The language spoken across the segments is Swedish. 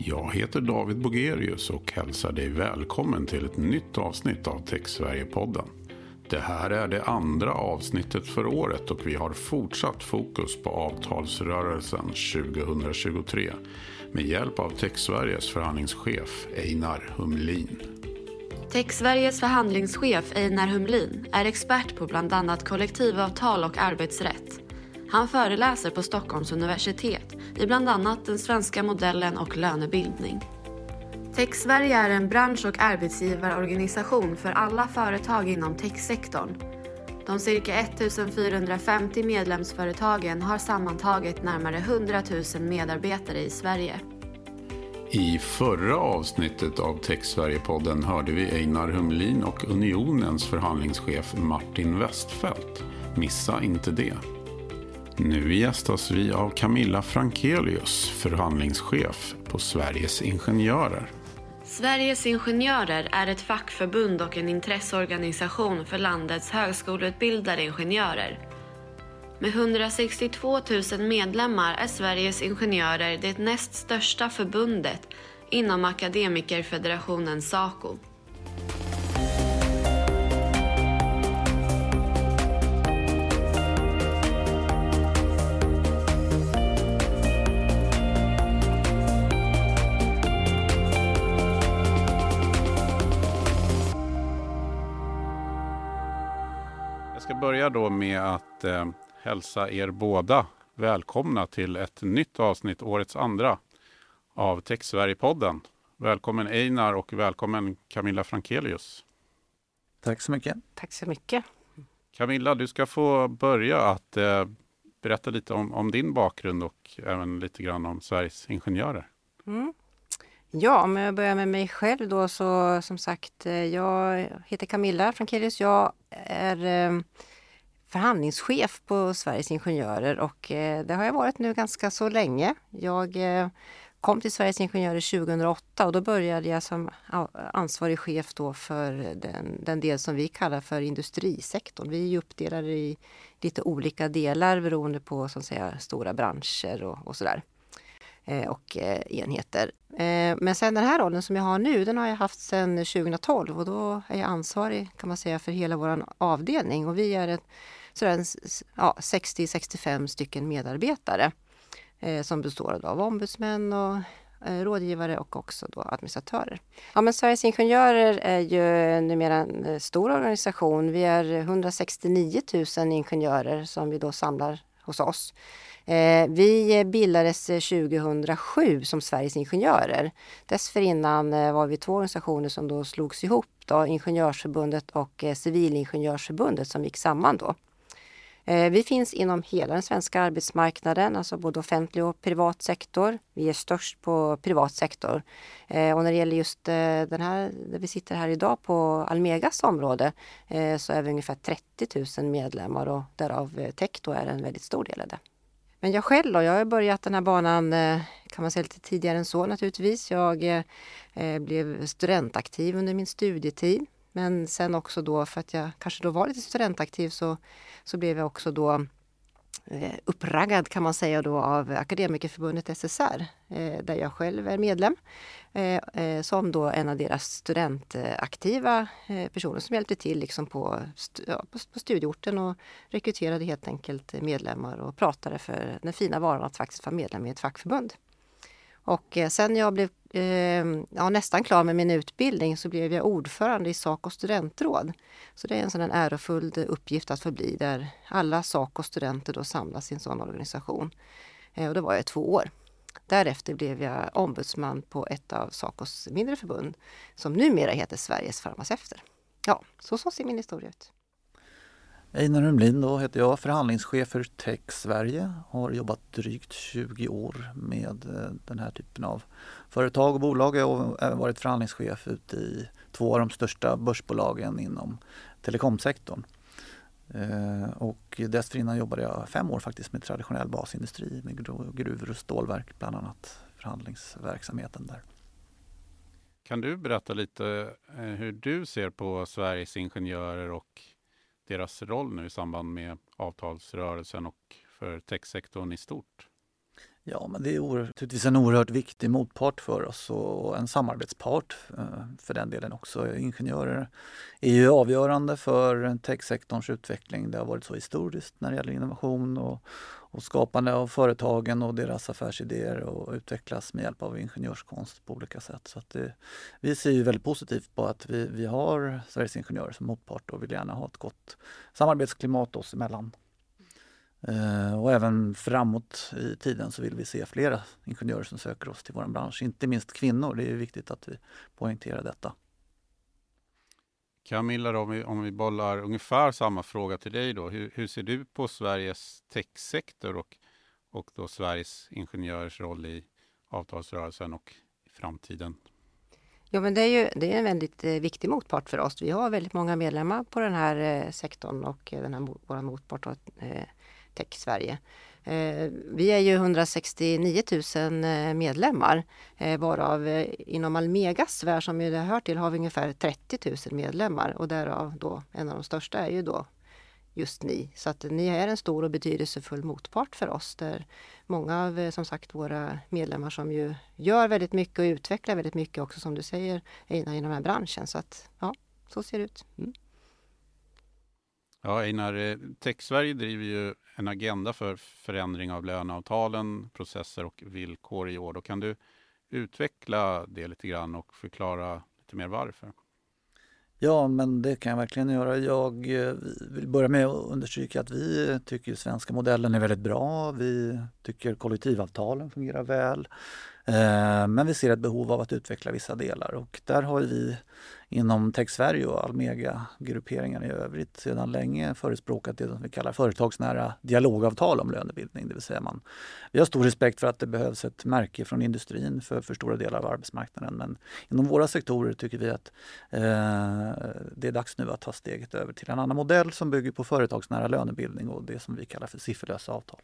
Jag heter David Bogerius och hälsar dig välkommen till ett nytt avsnitt av TechSverige-podden. Det här är det andra avsnittet för året och vi har fortsatt fokus på avtalsrörelsen 2023 med hjälp av TechSveriges förhandlingschef Einar Humlin. TechSveriges förhandlingschef Einar Humlin är expert på bland annat kollektivavtal och arbetsrätt. Han föreläser på Stockholms universitet i bland annat den svenska modellen och lönebildning. TechSverige är en bransch och arbetsgivarorganisation för alla företag inom techsektorn. De cirka 1450 medlemsföretagen har sammantaget närmare 100 000 medarbetare i Sverige. I förra avsnittet av TechSverige-podden hörde vi Einar Humlin och Unionens förhandlingschef Martin Westfeldt. Missa inte det. Nu gästas vi av Camilla Frankelius, förhandlingschef på Sveriges Ingenjörer. Sveriges Ingenjörer är ett fackförbund och en intresseorganisation för landets högskoleutbildade ingenjörer. Med 162 000 medlemmar är Sveriges Ingenjörer det näst största förbundet inom Akademikerfederationen SACO. Jag ska börja då med att eh, hälsa er båda välkomna till ett nytt avsnitt, årets andra, av TechSverige-podden. Välkommen Einar och välkommen Camilla Frankelius. Tack så mycket. Tack så mycket. Camilla, du ska få börja att eh, berätta lite om, om, din bakgrund och även lite grann om Sveriges Ingenjörer. Mm. Ja, om jag börjar med mig själv då så som sagt, eh, jag heter Camilla Frankelius. Jag är eh, förhandlingschef på Sveriges Ingenjörer och eh, det har jag varit nu ganska så länge. Jag kom till Sveriges Ingenjörer 2008 och då började jag som ansvarig chef då för den, den del som vi kallar för industrisektorn. Vi är uppdelade i lite olika delar beroende på så att säga, stora branscher och, och sådär Eh, och eh, enheter. Eh, men sen den här rollen som jag har nu, den har jag haft sedan 2012 och då är jag ansvarig kan man säga för hela vår avdelning och vi är ett, sådär, ja, 60-65 stycken medarbetare som består av ombudsmän och rådgivare och också då administratörer. Ja, men Sveriges Ingenjörer är ju numera en stor organisation. Vi är 169 000 ingenjörer som vi då samlar hos oss. Eh, vi bildades eh, 2007 som Sveriges Ingenjörer. Dessförinnan eh, var vi två organisationer som då slogs ihop, då, Ingenjörsförbundet och Civilingenjörsförbundet som gick samman då. Vi finns inom hela den svenska arbetsmarknaden, alltså både offentlig och privat sektor. Vi är störst på privat sektor. Och när det gäller just den här, där vi sitter här idag på Almegas område, så är vi ungefär 30 000 medlemmar och därav tech då är en väldigt stor del av det. Men jag själv då, jag har börjat den här banan eh, kan man säga lite tidigare än så naturligtvis. Jag eh, blev studentaktiv under min studietid. Men sen också då för att jag kanske då var lite studentaktiv så, så blev jag också då Eh, uppraggad kan man säga då av Akademikerförbundet SSR eh, där jag själv är medlem. Eh, som då en av deras studentaktiva personer som hjälpte till liksom på, på studieorten och rekryterade helt enkelt medlemmar och pratade för den fina varan att faktiskt vara medlem i ett fackförbund. Och sen jag blev Ehm, ja, nästan klar med min utbildning så blev jag ordförande i Saco studentråd. Så det är en sån ärofull uppgift att förbli där alla Saco studenter då samlas i en sån organisation. Eh, och då var jag två år. Därefter blev jag ombudsman på ett av Sacos mindre förbund som numera heter Sveriges farmaceuter. Ja, så, så ser min historia ut. Einar Humlin då heter jag, förhandlingschef för Tech Sverige. Har jobbat drygt 20 år med eh, den här typen av företag och bolag. Jag har även varit förhandlingschef ute i två av de största börsbolagen inom telekomsektorn. Eh, och dessförinnan jobbade jag fem år faktiskt med traditionell basindustri med gruvor och stålverk bland annat, förhandlingsverksamheten där. Kan du berätta lite eh, hur du ser på Sveriges Ingenjörer och deras roll nu i samband med avtalsrörelsen och för techsektorn i stort? Ja, men det är naturligtvis en oerhört viktig motpart för oss och en samarbetspart eh, för den delen också. Ingenjörer är ju avgörande för techsektorns utveckling. Det har varit så historiskt när det gäller innovation och, och skapande av företagen och deras affärsidéer och utvecklas med hjälp av ingenjörskonst på olika sätt. Så det, vi ser ju väldigt positivt på att vi, vi har Sveriges Ingenjörer som motpart och vill gärna ha ett gott samarbetsklimat oss emellan. Eh, och även framåt i tiden så vill vi se flera ingenjörer som söker oss till vår bransch. Inte minst kvinnor, det är viktigt att vi poängterar detta. Camilla, om vi, om vi bollar ungefär samma fråga till dig då. Hur, hur ser du på Sveriges techsektor och, och då Sveriges ingenjörers roll i avtalsrörelsen och i framtiden? Ja, men det är ju det är en väldigt eh, viktig motpart för oss. Vi har väldigt många medlemmar på den här eh, sektorn och den här vår motpart eh, Tech Sverige. Sverige. Eh, vi är ju 169 000 eh, medlemmar eh, varav inom Almegas värld som det hör till har vi ungefär 30 000 medlemmar och därav då en av de största är ju då just ni. Så att ni är en stor och betydelsefull motpart för oss där många av som sagt våra medlemmar som ju gör väldigt mycket och utvecklar väldigt mycket också som du säger Einar i den här branschen. Så att ja, så ser det ut. Mm. Ja, Einar, eh, Tech-Sverige driver ju en agenda för förändring av löneavtalen, processer och villkor i år. Då kan du utveckla det lite grann och förklara lite mer varför? Ja, men det kan jag verkligen göra. Jag eh, vill börja med att understryka att vi tycker svenska modellen är väldigt bra. Vi tycker kollektivavtalen fungerar väl. Eh, men vi ser ett behov av att utveckla vissa delar och där har vi inom Tech Sverige och Almega grupperingarna i övrigt sedan länge förespråkat det som vi kallar företagsnära dialogavtal om lönebildning. Det vill säga man, vi har stor respekt för att det behövs ett märke från industrin för, för stora delar av arbetsmarknaden men inom våra sektorer tycker vi att eh, det är dags nu att ta steget över till en annan modell som bygger på företagsnära lönebildning och det som vi kallar för sifferlösa avtal.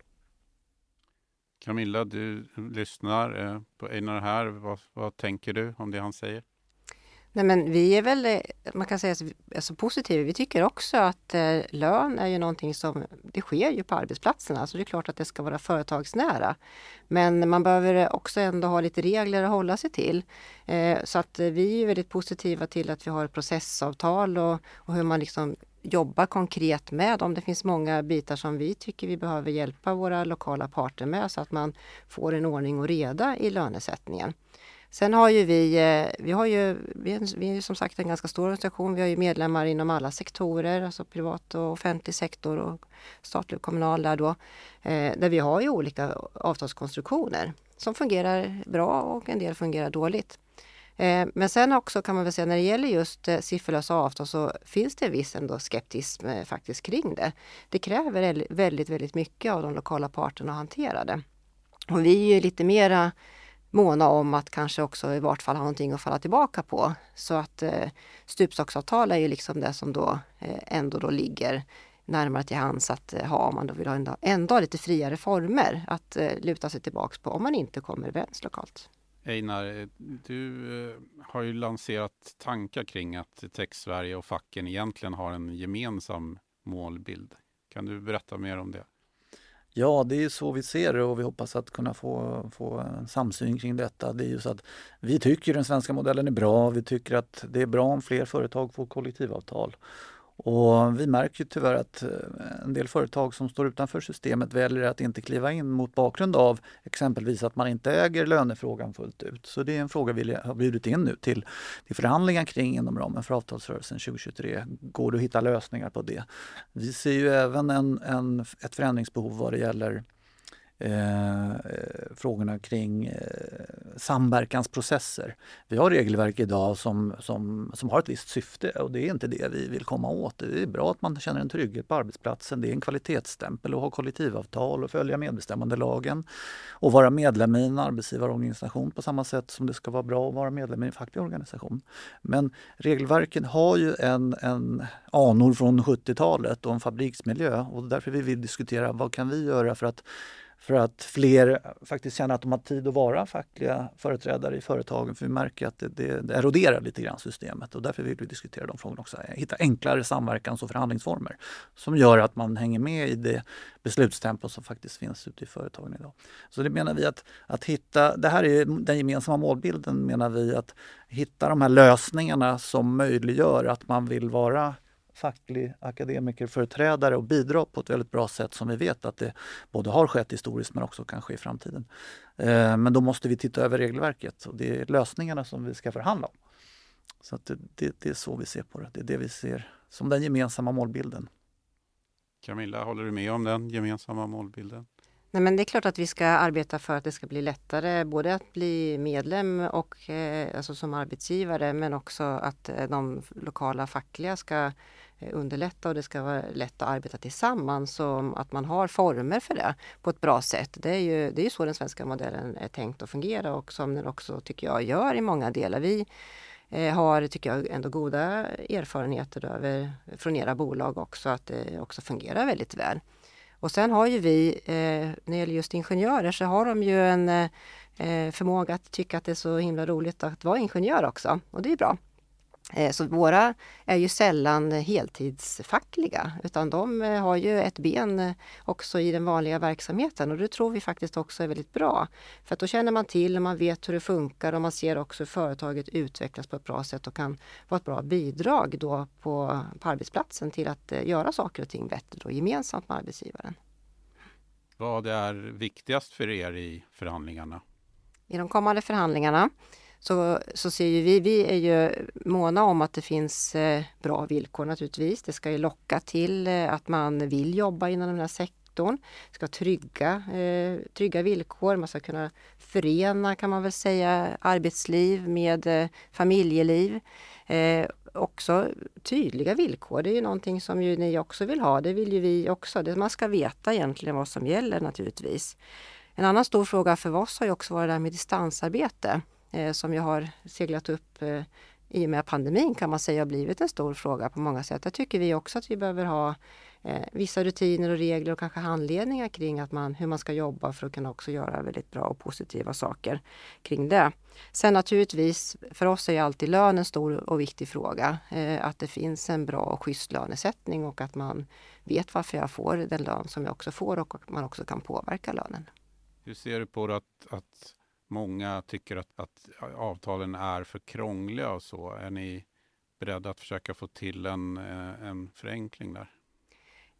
Camilla, du lyssnar eh, på Einar här. Vad, vad tänker du om det han säger? Nej, men vi är väl, eh, man kan säga alltså positiva. Vi tycker också att eh, lön är ju någonting som, det sker ju på arbetsplatserna, så det är klart att det ska vara företagsnära. Men man behöver också ändå ha lite regler att hålla sig till. Eh, så att eh, vi är väldigt positiva till att vi har processavtal och, och hur man liksom jobbar konkret med. Om det finns många bitar som vi tycker vi behöver hjälpa våra lokala parter med så att man får en ordning och reda i lönesättningen. Sen har ju vi, eh, vi har ju, vi är, vi är som sagt en ganska stor organisation. Vi har ju medlemmar inom alla sektorer, alltså privat och offentlig sektor och statlig och kommunal där då. Eh, där vi har ju olika avtalskonstruktioner som fungerar bra och en del fungerar dåligt. Eh, men sen också kan man väl säga när det gäller just eh, sifferlösa avtal så finns det en viss ändå skeptism eh, faktiskt kring det. Det kräver väldigt, väldigt mycket av de lokala parterna att hantera det. Och vi är ju lite mera måna om att kanske också i vart fall ha någonting att falla tillbaka på. Så att eh, stupstocksavtal är ju liksom det som då eh, ändå då ligger närmare till hands att eh, ha om man då vill ha ändå, ändå lite friare former att eh, luta sig tillbaks på om man inte kommer överens lokalt. Einar, eh, du eh, har ju lanserat tankar kring att Tech-Sverige och facken egentligen har en gemensam målbild. Kan du berätta mer om det? Ja, det är så vi ser det och vi hoppas att kunna få, få en samsyn kring detta. Det är ju så att vi tycker den svenska modellen är bra. Vi tycker att det är bra om fler företag får kollektivavtal. Och vi märker tyvärr att eh, en del företag som står utanför systemet väljer att inte kliva in mot bakgrund av exempelvis att man inte äger lönefrågan fullt ut. Så det är en fråga vi har bjudit in nu till, till förhandlingar kring inom ramen för avtalsrörelsen 2023. Går det att hitta lösningar på det? Vi ser ju även en, en, ett förändringsbehov vad det gäller Eh, eh, frågorna kring eh, samverkansprocesser. Vi har regelverk idag som, som, som har ett visst syfte och det är inte det vi vill komma åt. Det är bra att man känner en trygghet på arbetsplatsen. Det är en kvalitetsstämpel att ha kollektivavtal och följa medbestämmandelagen och vara medlem i en arbetsgivarorganisation på samma sätt som det ska vara bra att vara medlem i en facklig organisation. Men regelverken har ju en, en anor från 70-talet och en fabriksmiljö och därför vill vi diskutera vad kan vi göra för att för att fler faktiskt känner att de har tid att vara fackliga företrädare i företagen. För vi märker att det, det, det eroderar lite grann systemet och därför vill vi diskutera de frågorna också. Eh, hitta enklare samverkans och förhandlingsformer som gör att man hänger med i det beslutstempo som faktiskt finns ute i företagen idag. Så det menar vi att, att hitta, det här är den gemensamma målbilden menar vi, att hitta de här lösningarna som möjliggör att man vill vara facklig akademikerföreträdare och bidra på ett väldigt bra sätt som vi vet att det både har skett historiskt men också kan ske i framtiden. Eh, men då måste vi titta över regelverket och det är lösningarna som vi ska förhandla om. Så det, det, det, är så vi ser på det. Det är det vi ser som den gemensamma målbilden. Camilla, håller du med om den gemensamma målbilden? Nej, men det är klart att vi ska arbeta för att det ska bli lättare både att bli medlem och eh, alltså som arbetsgivare men också att eh, de lokala fackliga ska eh, underlätta och det ska vara lätt att arbeta tillsammans och att man har former för det på ett bra sätt. Det är ju det är så den svenska modellen är tänkt att fungera och som den också tycker jag gör i många delar. Vi eh, har, tycker jag, ändå goda erfarenheter över, från era bolag också, att det också fungerar väldigt väl. Och sen har ju vi, eh, när det gäller just ingenjörer, så har de ju en eh, eh, förmåga att tycka att det är så himla roligt att vara ingenjör också. Och det är bra. Eh, så våra är ju sällan heltidsfackliga utan de eh, har ju ett ben eh, också i den vanliga verksamheten och det tror vi faktiskt också är väldigt bra. För då känner man till och man vet hur det funkar och man ser också hur företaget utvecklas på ett bra sätt och kan vara ett bra bidrag då på, på arbetsplatsen till att göra saker och ting bättre då, gemensamt med arbetsgivaren. Vad är viktigast för er i förhandlingarna? I de kommande förhandlingarna så, så ser ju vi, vi är ju måna om att det finns eh, bra villkor naturligtvis. Det ska ju locka till eh, att man vill jobba inom den här sektorn. Det ska trygga, eh, trygga villkor. Man ska kunna förena kan man väl säga arbetsliv med familjeliv. Eh, också tydliga villkor. Det är ju någonting som ju ni också vill ha. Det vill ju vi också. Det, man ska veta egentligen vad som gäller naturligtvis. En annan stor fråga för oss har ju också varit det här med distansarbete Eh, som ju har seglat upp eh, i och med pandemin kan man säga har blivit en stor fråga på många sätt. Där tycker vi också att vi behöver ha eh, vissa rutiner och regler och kanske handledningar kring att man, hur man ska jobba för att kunna också göra väldigt bra och positiva saker kring det. Sen naturligtvis, för oss är ju alltid lön en stor och viktig fråga. Eh, att det finns en bra och schysst lönesättning och att man vet varför jag får den lön som jag också får och att man också kan påverka lönen. Hur ser du på det att, att Många tycker att, att avtalen är för krångliga och så. Är ni beredda att försöka få till en, eh, en förenkling där?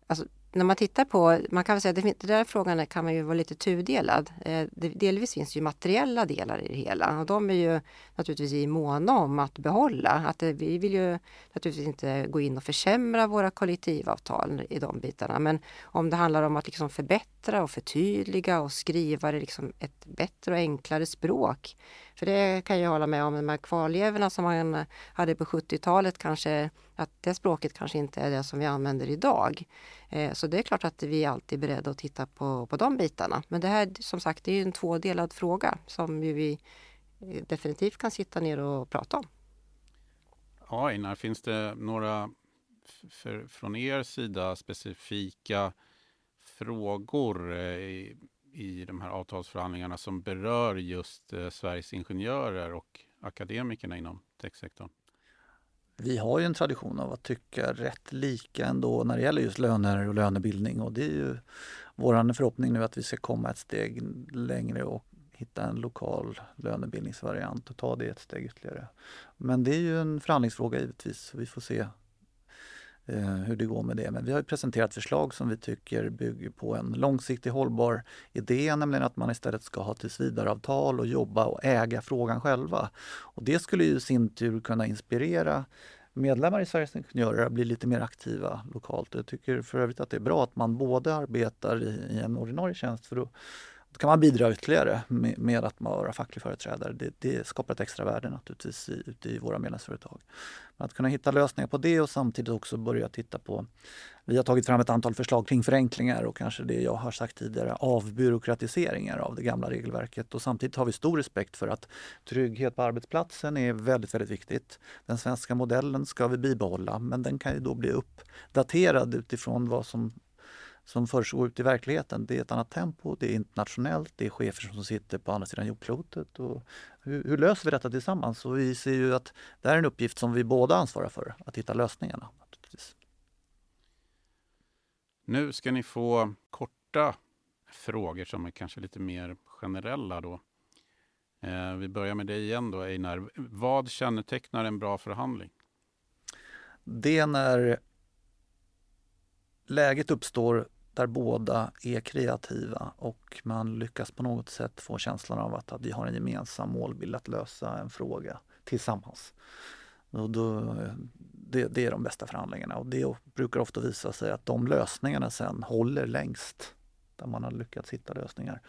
Alltså, när man tittar på, man kan väl säga att den där frågan kan man ju vara lite tudelad. Eh, delvis finns ju materiella delar i det hela och de är ju naturligtvis i måna om att behålla. Att eh, vi vill ju naturligtvis inte gå in och försämra våra kollektivavtal i de bitarna. Men om det handlar om att liksom förbättra och förtydliga och skriva det liksom ett bättre och enklare språk för det kan jag hålla med om, de här kvarlevorna som man hade på 70-talet kanske, att det språket kanske inte är det som vi använder idag. Eh, så det är klart att vi är alltid beredda att titta på, på de bitarna. Men det här som sagt, det är en tvådelad fråga som vi eh, definitivt kan sitta ner och prata om. Ja, Einar, finns det några för, från er sida specifika frågor eh, i de här avtalsförhandlingarna som berör just eh, Sveriges ingenjörer och akademikerna inom techsektorn? Vi har ju en tradition av att tycka rätt lika ändå när det gäller just löner och lönebildning och det är ju vår förhoppning nu att vi ska komma ett steg längre och hitta en lokal lönebildningsvariant och ta det ett steg ytterligare. Men det är ju en förhandlingsfråga givetvis. Vi får se Eh, hur det går med det. Men vi har presenterat förslag som vi tycker bygger på en långsiktig hållbar idé, nämligen att man istället ska ha tillsvidareavtal och jobba och äga frågan själva. Och det skulle ju i sin tur kunna inspirera medlemmar i Sveriges Ingenjörer att bli lite mer aktiva lokalt. Jag tycker för övrigt att det är bra att man både arbetar i, i en ordinarie tjänst för då då kan man bidra ytterligare med, med att vara facklig företrädare. Det, det skapar ett extra värde naturligtvis i, ute i våra medlemsföretag. Men att kunna hitta lösningar på det och samtidigt också börja titta på... Vi har tagit fram ett antal förslag kring förenklingar och kanske det jag har sagt tidigare, avbyråkratiseringar av det gamla regelverket. Och samtidigt har vi stor respekt för att trygghet på arbetsplatsen är väldigt, väldigt viktigt. Den svenska modellen ska vi bibehålla men den kan ju då bli uppdaterad utifrån vad som som försiggår ute i verkligheten. Det är ett annat tempo, det är internationellt, det är chefer som sitter på andra sidan jordklotet. Och hur, hur löser vi detta tillsammans? Och vi ser ju att det här är en uppgift som vi båda ansvarar för, att hitta lösningarna. Nu ska ni få korta frågor som är kanske lite mer generella då. Eh, vi börjar med dig igen då Einar. Vad kännetecknar en bra förhandling? Det är när läget uppstår där båda är kreativa och man lyckas på något sätt få känslan av att, att vi har en gemensam målbild att lösa en fråga tillsammans. Och då, det, det, är de bästa förhandlingarna och det brukar ofta visa sig att de lösningarna sen håller längst. Där man har lyckats hitta lösningar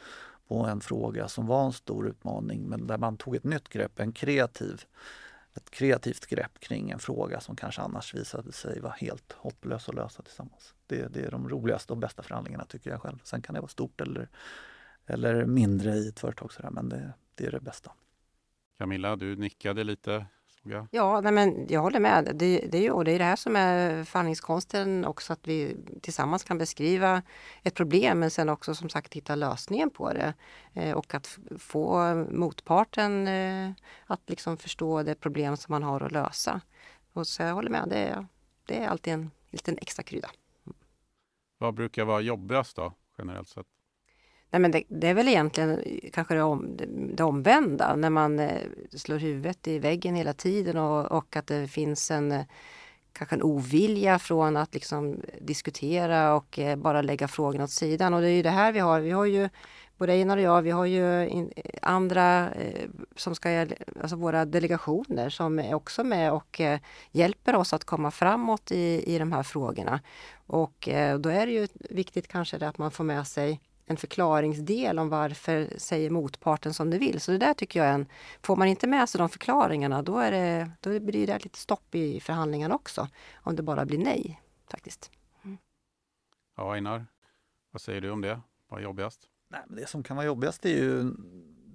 på en fråga som var en stor utmaning men där man tog ett nytt grepp, en kreativ, ett kreativt grepp kring en fråga som kanske annars visade sig vara helt hopplös att lösa tillsammans. Det, det är de roligaste och bästa förhandlingarna tycker jag själv. Sen kan det vara stort eller, eller mindre i ett företag sådär, men det, det är det bästa. Camilla, du nickade lite fråga. Ja, nej men jag håller med. Det, det, och det är det här som är förhandlingskonsten också, att vi tillsammans kan beskriva ett problem men sen också som sagt hitta lösningen på det. Eh, och att få motparten eh, att liksom förstå det problem som man har att lösa. Och så jag håller med, det är, det är alltid en liten extra krydda. Vad brukar vara jobbigast då, generellt sett? Nej, men det, det, är väl egentligen kanske det, om, det omvända, när man eh, slår huvudet i väggen hela tiden och, och att det finns en eh, kanske en ovilja från att liksom diskutera och eh, bara lägga frågorna åt sidan. Och det är ju det här vi har. Vi har ju både Einar och jag, vi har ju in, eh, andra eh, som ska, alltså våra delegationer som är också med och eh, hjälper oss att komma framåt i, i de här frågorna. Och eh, då är det ju viktigt kanske att man får med sig en förklaringsdel om varför säger motparten som det vill. Så det där tycker jag är en... Får man inte med sig de förklaringarna då, är det, då blir det lite stopp i förhandlingarna också. Om det bara blir nej faktiskt. Mm. Ja, Einar, vad säger du om det? Vad är jobbigast? Nej, men det som kan vara jobbigast är ju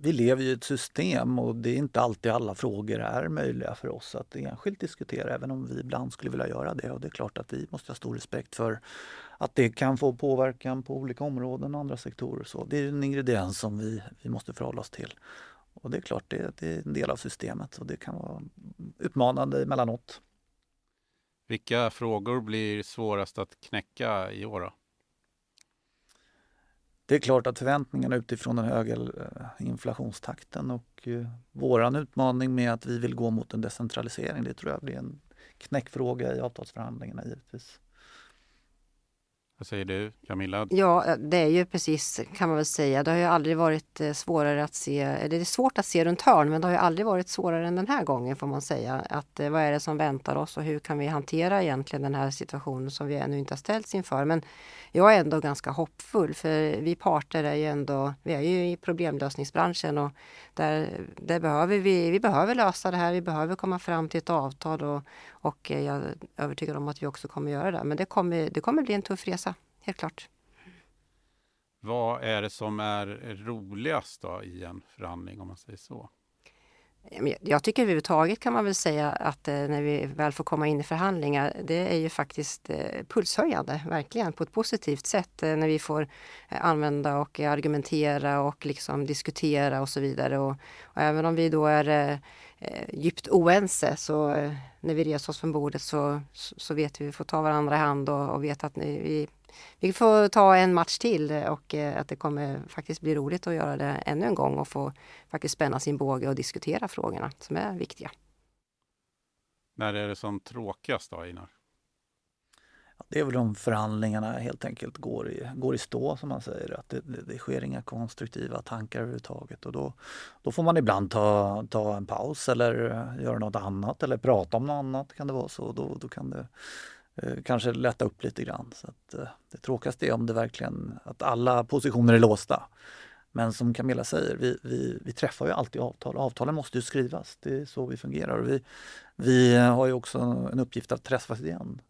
vi lever i ett system och det är inte alltid alla frågor är möjliga för oss att enskilt diskutera, även om vi ibland skulle vilja göra det. Och det är klart att vi måste ha stor respekt för att det kan få påverkan på olika områden och andra sektorer. Så det är en ingrediens som vi, vi måste förhålla oss till. Och det är klart, det, det är en del av systemet och det kan vara utmanande emellanåt. Vilka frågor blir svårast att knäcka i år? Då? Det är klart att förväntningarna utifrån den höga eh, inflationstakten och eh, våran utmaning med att vi vill gå mot en decentralisering, det tror jag blir en knäckfråga i avtalsförhandlingarna givetvis. Vad säger du Camilla? Ja, eh, det är ju precis kan man väl säga. Det har ju aldrig varit eh, svårare att se, det är svårt att se runt hörn men det har ju aldrig varit svårare än den här gången får man säga. Att eh, vad är det som väntar oss och hur kan vi hantera egentligen den här situationen som vi ännu inte har ställts inför. Men jag är ändå ganska hoppfull för vi parter är ju ändå, vi är ju i problemlösningsbranschen och där, där behöver vi, vi behöver lösa det här, vi behöver komma fram till ett avtal och, och jag är övertygad om att vi också kommer göra det. Men det kommer, det kommer bli en tuff resa, helt klart. Vad är det som är roligast då i en förhandling om man säger så? Jag tycker överhuvudtaget kan man väl säga att eh, när vi väl får komma in i förhandlingar, det är ju faktiskt eh, pulshöjande, verkligen på ett positivt sätt eh, när vi får använda och argumentera och liksom diskutera och så vidare. Och, och även om vi då är Eh, djupt oense så eh, när vi reser oss från bordet så, så vet vi, att vi får ta varandra i hand och, och vet att vi vi får ta en match till eh, och eh, att det kommer faktiskt bli roligt att göra det ännu en gång och få faktiskt spänna sin båge och diskutera frågorna som är viktiga. När är det som tråkigast då, Einar? Det är väl om förhandlingarna helt enkelt går i, går i stå som man säger. Att det, det, det sker inga konstruktiva tankar överhuvudtaget. Och då, då får man ibland ta, ta en paus eller eh, göra något annat eller prata om något annat kan det vara så. Då, då kan det Eh, kanske lätta upp lite grann. Så att, eh, det tråkigaste är om det verkligen, att alla positioner är låsta. Men som Camilla säger, vi, vi, vi träffar ju alltid avtal. Avtalen måste ju skrivas, det är så vi fungerar. Och vi, vi har ju också en uppgift att träffas igen.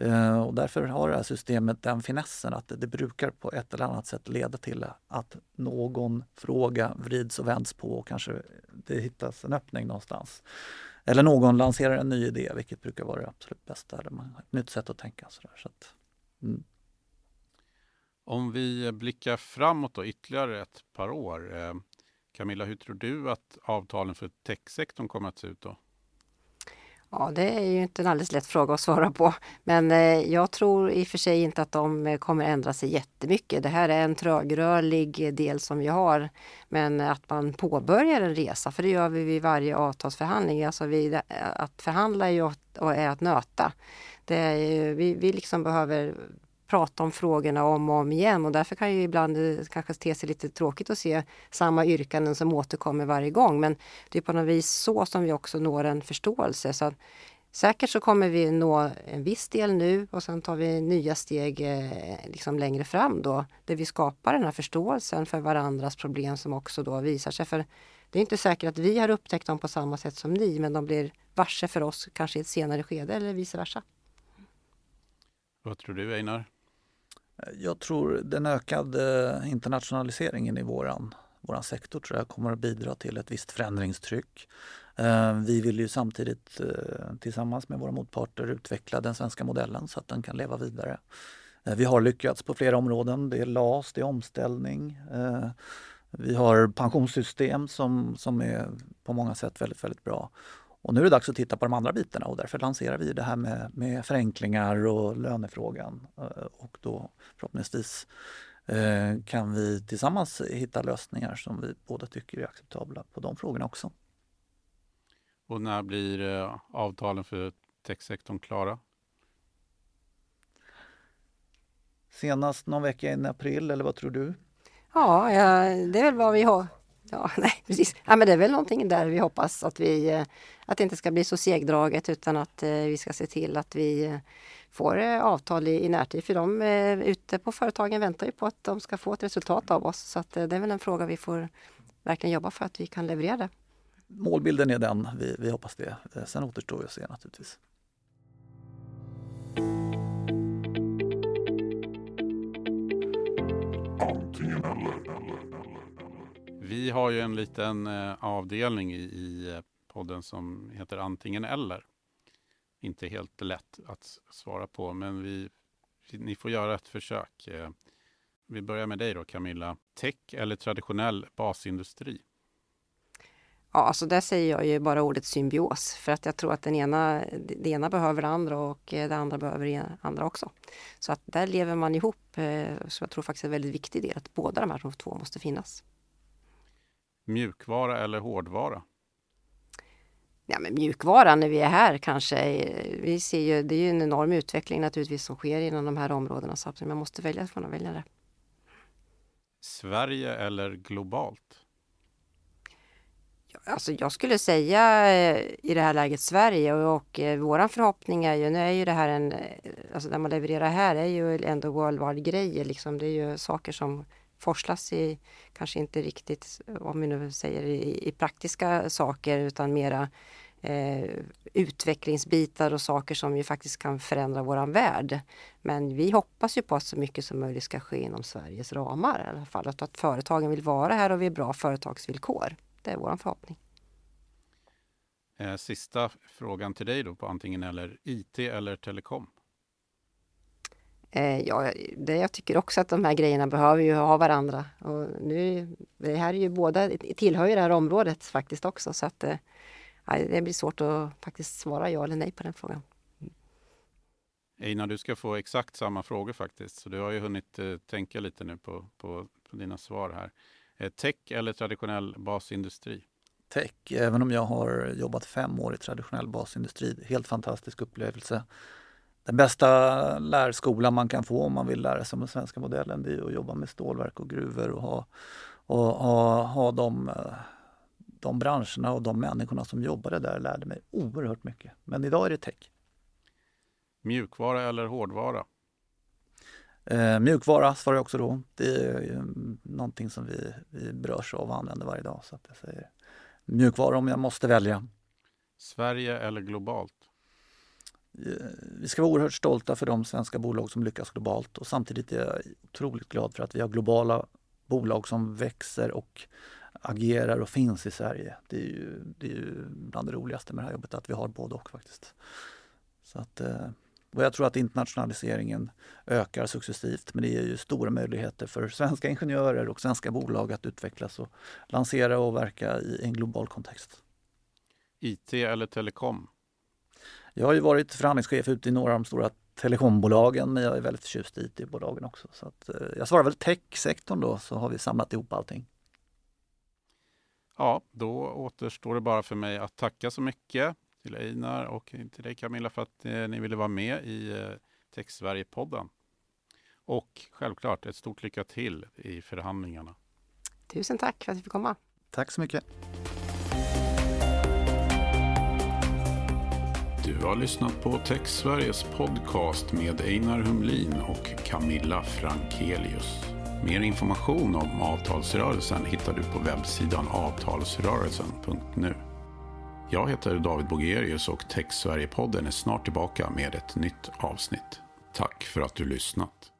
Eh, och därför har det här systemet den finessen att det, brukar på ett eller annat sätt leda till att någon fråga vrids och vänds på och kanske det hittas en öppning någonstans. Eller någon lanserar en ny idé, vilket brukar vara det absolut bästa. Eller man, ett nytt sätt att tänka. Sådär, så att, mm. Om vi blickar framåt då, ytterligare ett par år. Eh, Camilla, hur tror du att avtalen för techsektorn kommer att se ut då? Ja, det är ju inte en alldeles lätt fråga att svara på. Men eh, jag tror i och för sig inte att de eh, kommer ändra sig jättemycket. Det här är en trögrörlig del som vi har. Men att man påbörjar en resa, för det gör vi vid varje avtalsförhandling. Alltså vi, eh, att förhandla är ju och är att nöta. Det är, vi, vi liksom behöver prata om frågorna om och om igen och därför kan ju ibland det kanske te sig lite tråkigt att se samma yrkanden som återkommer varje gång. Men det är på något vis så som vi också når en förståelse. Så Säkert så kommer vi nå en viss del nu och sen tar vi nya steg eh, liksom längre fram då, där vi skapar den här förståelsen för varandras problem som också då visar sig. För det är inte säkert att vi har upptäckt dem på samma sätt som ni, men de blir varse för oss kanske i ett senare skede eller vice versa. Vad tror du Einar? Jag tror den ökade eh, internationaliseringen i våran, våran sektor tror jag kommer att bidra till ett visst förändringstryck. Eh, vi vill ju samtidigt eh, tillsammans med våra motparter utveckla den svenska modellen så att den kan leva vidare. Vi har lyckats på flera områden. Det är LAS, det är omställning. Vi har pensionssystem som, som är på många sätt väldigt, väldigt bra. Och nu är det dags att titta på de andra bitarna och därför lanserar vi det här med, med förenklingar och lönefrågan. Eh, och då förhoppningsvis eh, kan vi tillsammans hitta lösningar som vi båda tycker är acceptabla på de frågorna också. Och när blir eh, avtalen för techsektorn klara? Senast någon vecka in i april, eller vad tror du? Ja, ja det är väl vad vi har Ja, nej, precis. Ja, men det är väl någonting där vi hoppas att, vi, eh, att det inte ska bli så segdraget utan att eh, vi ska se till att vi eh, får avtal i, i närtid. För de ute på företagen väntar ju på att de ska få ett resultat av oss. Så att, det är väl en fråga vi får verkligen jobba för att vi kan leverera det. Målbilden är den, vi, vi hoppas det. Sen återstår ju att se naturligtvis. Vi har ju en liten eh, avdelning i, eh, podden som heter antingen eller. Inte helt lätt att svara på, men vi, ni får göra ett försök. Eh. Vi börjar med dig då Camilla. Tech eller traditionell basindustri? Ja, alltså där säger jag ju bara ordet symbios för att jag tror att den ena, det ena behöver det andra och det andra behöver det andra också. Så att där lever man ihop, så jag tror faktiskt är en väldigt viktig del att båda de här två måste finnas. Mjukvara eller hårdvara? Ja, men mjukvara när vi är här kanske. Vi ser ju, det är ju en enorm utveckling naturligtvis som sker inom de här områdena så man måste välja får man välja det. Sverige eller globalt? Alltså jag skulle säga eh, i det här läget Sverige och, och eh, våran förhoppning är ju, nu är ju det här en, eh, alltså när man levererar här är ju ändå worldwide grejer liksom. Det är ju saker som forslas i, kanske inte riktigt, om vi nu säger i, i praktiska saker, utan mera eh, utvecklingsbitar och saker som ju faktiskt kan förändra våran värld. Men vi hoppas ju på att så mycket som möjligt ska ske inom Sveriges ramar i alla fall. Att, att företagen vill vara här och vi har bra företagsvillkor. Det är vår förhoppning. Eh, sista frågan till dig då på antingen eller IT eller telekom. Eh, ja, det jag tycker också att de här grejerna behöver ju ha varandra. Och nu, det här är ju båda tillhör ju det här området faktiskt också så att eh, det blir svårt att faktiskt svara ja eller nej på den frågan. Einar, du ska få exakt samma frågor faktiskt, så du har ju hunnit eh, tänka lite nu på, på, på dina svar här. Eh, tech eller traditionell basindustri? Tech, även om jag har jobbat fem år i traditionell basindustri. Helt fantastisk upplevelse den bästa lärskolan man kan få om man vill lära sig om den svenska modellen det är att jobba med stålverk och gruvor och ha, och, ha, ha de, de branscherna och de människorna som jobbade där lärde mig oerhört mycket. Men idag är det tech. Mjukvara eller hårdvara? Eh, mjukvara svarar jag också då. Det är ju någonting som vi, vi berörs av och använder varje dag. Så att jag säger mjukvara om jag måste välja. Sverige eller globalt? Vi ska vara oerhört stolta för de svenska bolag som lyckas globalt och samtidigt är jag otroligt glad för att vi har globala bolag som växer och agerar och finns i Sverige. Det är ju, det är ju bland det roligaste med det här jobbet att vi har både och faktiskt. Så att, eh, Och jag tror att internationaliseringen ökar successivt men det ger ju stora möjligheter för svenska ingenjörer och svenska bolag att utvecklas och lansera och verka i en global kontext. IT eller telekom? Jag har ju varit förhandlingschef ute i några av de stora telekombolagen men jag är väldigt förtjust i IT-bolagen också. Så att, eh, jag svarar väl tech-sektorn då så har vi samlat ihop allting. Ja, då återstår det bara för mig att tacka så mycket till Einar och till dig Camilla för att eh, ni ville vara med i eh, Tech Sverige-podden. Och självklart ett stort lycka till i förhandlingarna. Tusen tack för att vi fick komma. Tack så mycket. Du har lyssnat på Tech Sveriges podcast med Einar Humlin och Camilla Frankelius. Mer information om avtalsrörelsen hittar du på webbsidan avtalsrörelsen.nu. Jag heter David Bogerius och Tech Sverige-podden är snart tillbaka med ett nytt avsnitt. Tack för att du lyssnat.